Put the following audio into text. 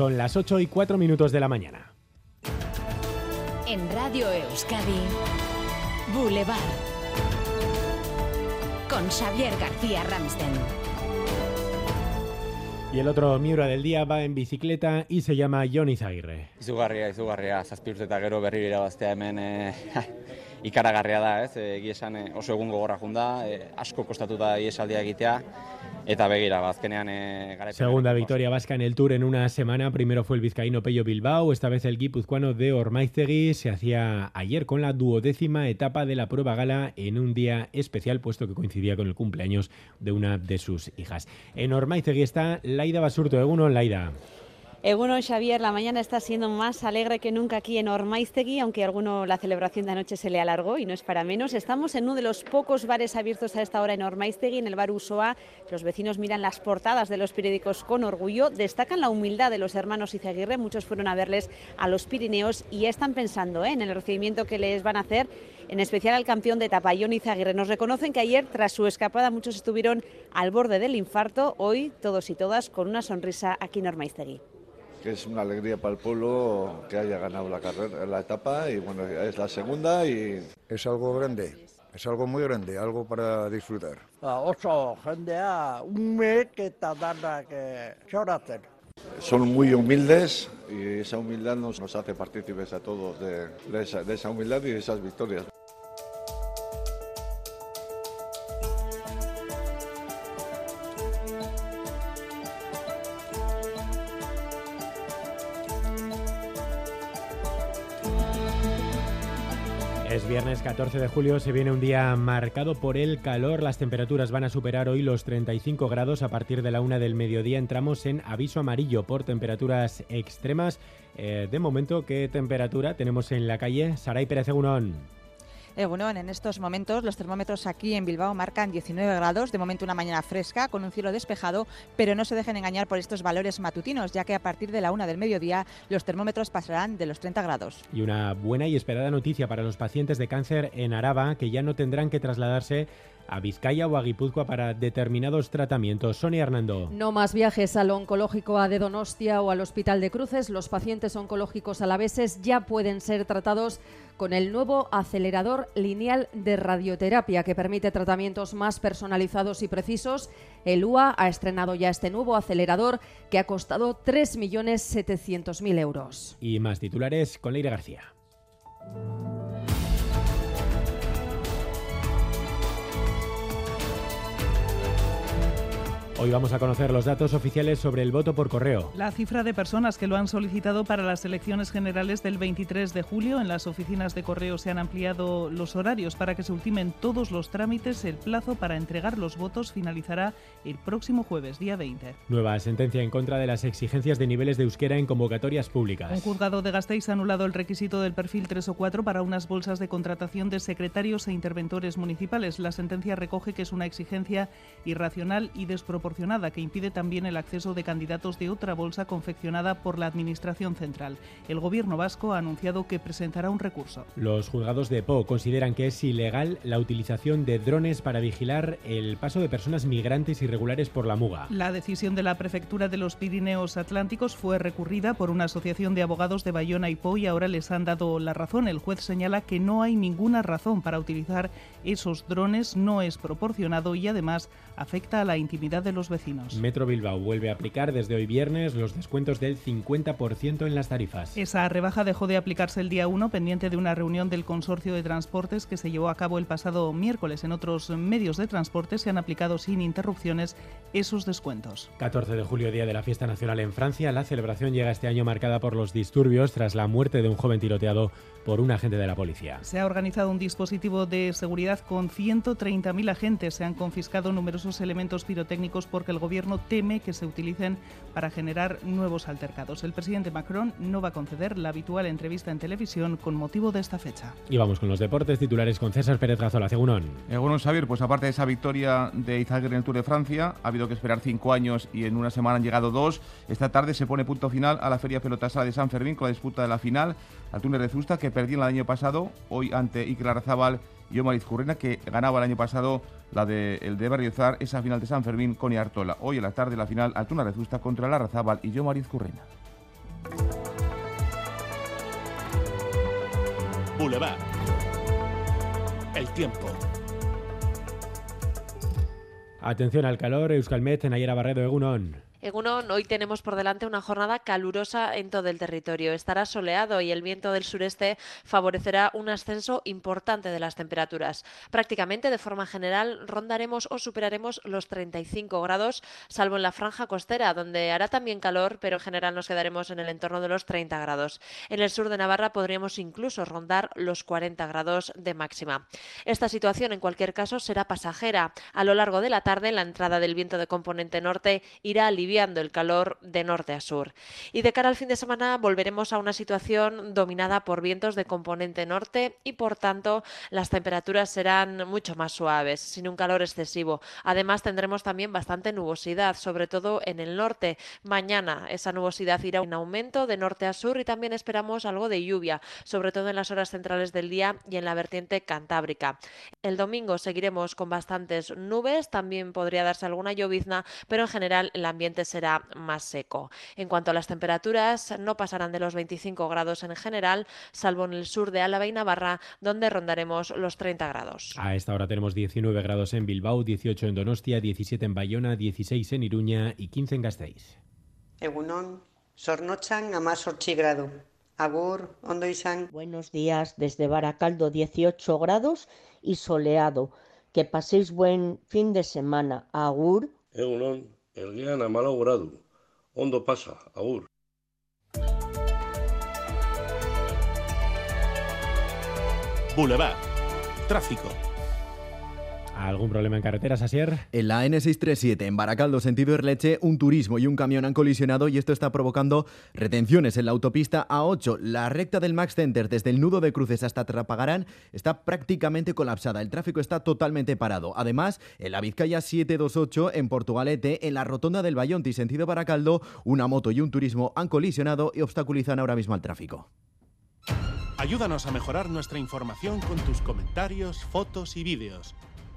Son las 8 y 4 minutos de la mañana. En Radio Euskadi, Boulevard. Con Xavier García Ramsten. Y el otro miura del día va en bicicleta y se llama Johnny Zaguirre. Izugarria, izugarria, zazpi urte eta gero berri irabaztea hemen e, ikaragarria da, ez? Egi esan e, oso egun gogorra junda, e, asko kostatu da iesaldia egitea, eta begira, bazkenean e, garaipen- Segunda victoria vasca en el Tour en una semana. Primero fue el vizcaíno Pello Bilbao, esta vez el guipuzcoano de Ormaiztegui. Se hacía ayer con la duodécima etapa de la prueba gala en un día especial, puesto que coincidía con el cumpleaños de una de sus hijas. En Ormaiztegui está Laida Basurto. Eguno, Laida. Eguno Xavier, la mañana está siendo más alegre que nunca aquí en Ormaiztegui, aunque a alguno la celebración de anoche se le alargó y no es para menos. Estamos en uno de los pocos bares abiertos a esta hora en Ormaiztegui, en el bar Usoa. Los vecinos miran las portadas de los periódicos con orgullo, destacan la humildad de los hermanos Izaguirre, muchos fueron a verles a los Pirineos y están pensando ¿eh? en el recibimiento que les van a hacer, en especial al campeón de etapa, Jon Izaguirre. Nos reconocen que ayer, tras su escapada, muchos estuvieron al borde del infarto, hoy todos y todas con una sonrisa aquí en Ormaiztegui. Que es una alegría para el pueblo que haya ganado la carrera, la etapa y bueno, es la segunda y Es algo grande, es algo muy grande, algo para disfrutar. Ba, oso jendea umeek eta danak eh, txoratzen. son muy humildes y esa humildad nos, nos hace partícipes a todos de, de esa, de esa humildad y de esas victorias. Es viernes 14 de julio, se viene un día marcado por el calor. Las temperaturas van a superar hoy los 35 grados. A partir de la una del mediodía entramos en aviso amarillo por temperaturas extremas. Eh, de momento, ¿qué temperatura tenemos en la calle? Saray Pérez Egunon, en estos momentos los termómetros aquí en Bilbao marcan 19 grados, de momento una mañana fresca con un cielo despejado, pero no se dejen engañar por estos valores matutinos, ya que a partir de la una del mediodía los termómetros pasarán de los 30 grados. Y una buena y esperada noticia para los pacientes de cáncer en Araba, que ya no tendrán que trasladarse a Vizcaya o a Guipúzcoa para determinados tratamientos. Sonia Hernando. No más viajes al oncológico A de Donostia o al Hospital de Cruces. Los pacientes oncológicos alaveses ya pueden ser tratados con el nuevo acelerador lineal de radioterapia que permite tratamientos más personalizados y precisos. El UA ha estrenado ya este nuevo acelerador que ha costado 3.700.000 euros. Y más titulares con Leire García. Hoy vamos a conocer los datos oficiales sobre el voto por correo. La cifra de personas que lo han solicitado para las elecciones generales del 23 de julio en las oficinas de correo se han ampliado los horarios para que se ultimen todos los trámites. El plazo para entregar los votos finalizará el próximo jueves, día 20. Nueva sentencia en contra de las exigencias de niveles de euskera en convocatorias Un públicas. juzgado de Gasteiz ha anulado el requisito del perfil 3 o 4 para unas bolsas de contratación de secretarios e interventores municipales. La sentencia recoge que es una exigencia irracional y desproporcionada que impide también el acceso de candidatos de otra bolsa confeccionada por la Administración Central. El Gobierno vasco ha anunciado que presentará un recurso. Los juzgados de Po consideran que es ilegal la utilización de drones para vigilar el paso de personas migrantes irregulares por la Muga. La decisión de la Prefectura de los Pirineos Atlánticos fue recurrida por una asociación de abogados de Bayona y Po y ahora les han dado la razón. El juez señala que no hay ninguna razón para utilizar esos drones, no es proporcionado y además afecta a la intimidad de los vecinos. Metro Bilbao vuelve a aplicar desde hoy viernes los descuentos del 50% en las tarifas. Esa rebaja dejó de aplicarse el día 1 pendiente de una reunión del Consorcio de Transportes que se llevó a cabo el pasado miércoles. En otros medios de transporte se han aplicado sin interrupciones esos descuentos. 14 de julio, día de la fiesta nacional en Francia. La celebración llega este año marcada por los disturbios tras la muerte de un joven tiroteado por un agente de la policía. Se ha organizado un dispositivo de seguridad con 130.000 agentes. Se han confiscado numerosos elementos pirotécnicos porque el gobierno teme que se utilicen para generar nuevos altercados. El presidente Macron no va a conceder la habitual entrevista en televisión con motivo de esta fecha. Y vamos con los deportes titulares con César Pérez Gazola. Segunón. Egunon Xavier, pues aparte de esa victoria de Izaguirre en el Tour de Francia, ha habido que esperar cinco años y en una semana han llegado dos. Esta tarde se pone punto final a la Feria Pelotasada de San Fermín con la disputa de la final al túnel de Zusta que perdí el año pasado, hoy ante Iker Larrazábal y Omar Izcurrena que ganaba el año pasado la de el de Berriozar, esa final de San Fermín con Iartola. Hoy a la tarde la final Altuna Rezusta contra Larrazábal y yo Mariz Currena. Boulevard. El tiempo. Atención al calor, Euskalmet, Nayera Barredo, Egunon. Egunon, hoy tenemos por delante una jornada calurosa en todo el territorio. Estará soleado y el viento del sureste favorecerá un ascenso importante de las temperaturas. Prácticamente de forma general rondaremos o superaremos los 35 grados, salvo en la franja costera, donde hará también calor, pero en general nos quedaremos en el entorno de los 30 grados. En el sur de Navarra podríamos incluso rondar los 40 grados de máxima. Esta situación, en cualquier caso, será pasajera. A lo largo de la tarde, la entrada del viento de componente norte irá aliviando el calor de norte a sur. Y de cara al fin de semana volveremos a una situación dominada por vientos de componente norte y por tanto las temperaturas serán mucho más suaves, sin un calor excesivo. Además tendremos también bastante nubosidad, sobre todo en el norte. Mañana esa nubosidad irá en aumento de norte a sur y también esperamos algo de lluvia, sobre todo en las horas centrales del día y en la vertiente cantábrica. El domingo seguiremos con bastantes nubes, también podría darse alguna llovizna, pero en general el ambiente será más seco. En cuanto a las temperaturas, no pasarán de los 25 grados en general, salvo en el sur de Álava y Navarra, donde rondaremos los 30 grados. A esta hora tenemos 19 grados en Bilbao, 18 en Donostia, 17 en Bayona, 16 en Iruña y 15 en Gasteiz. Egunon, sornochan a más. Agur, ondo Buenos días desde Baracaldo, 18 grados y soleado. Que paséis buen fin de semana. Agur. Egunon, Elgean amalau gradu. Ondo pasa, agur. Boulevard. Tráfico. ¿Algún problema en carreteras, Asier? En la N637, en Baracaldo, sentido Erleche, un turismo y un camión han colisionado y esto está provocando retenciones en la autopista A8. La recta del Max Center desde el nudo de cruces hasta Trapagarán está prácticamente colapsada. El tráfico está totalmente parado. Además, en la Vizcaya 728, en Portugalete, en la rotonda del Bayonti, sentido Baracaldo, una moto y un turismo han colisionado y obstaculizan ahora mismo el tráfico. Ayúdanos a mejorar nuestra información con tus comentarios, fotos y vídeos